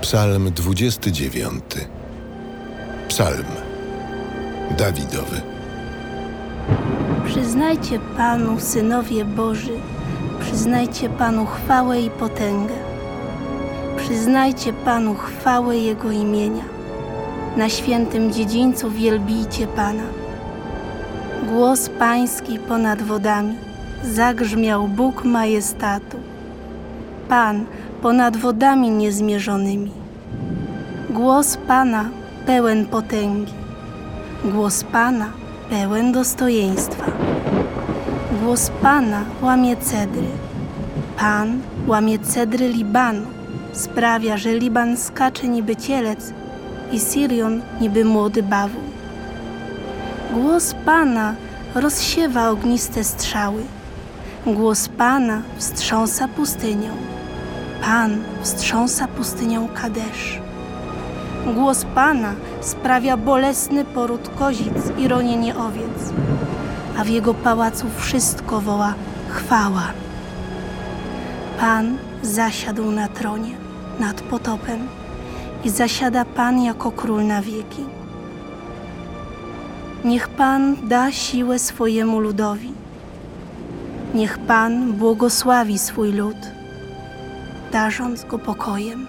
Psalm 29. Psalm Dawidowy. Przyznajcie Panu, synowie Boży, przyznajcie Panu chwałę i potęgę. Przyznajcie Panu chwałę Jego imienia. Na świętym dziedzińcu wielbijcie Pana. Głos Pański ponad wodami, zagrzmiał Bóg majestatu. Pan ponad wodami niezmierzonymi. Głos Pana pełen potęgi. Głos Pana pełen dostojeństwa. Głos Pana łamie cedry. Pan łamie cedry Libanu. Sprawia, że Liban skacze niby cielec i Sirion niby młody bawół. Głos Pana rozsiewa ogniste strzały. Głos Pana wstrząsa pustynią. Pan wstrząsa pustynią Kadesz. Głos Pana sprawia bolesny poród kozic i ronienie owiec, a w jego pałacu wszystko woła chwała. Pan zasiadł na tronie nad potopem i zasiada Pan jako król na wieki. Niech Pan da siłę swojemu ludowi. Niech Pan błogosławi swój lud, darząc go pokojem.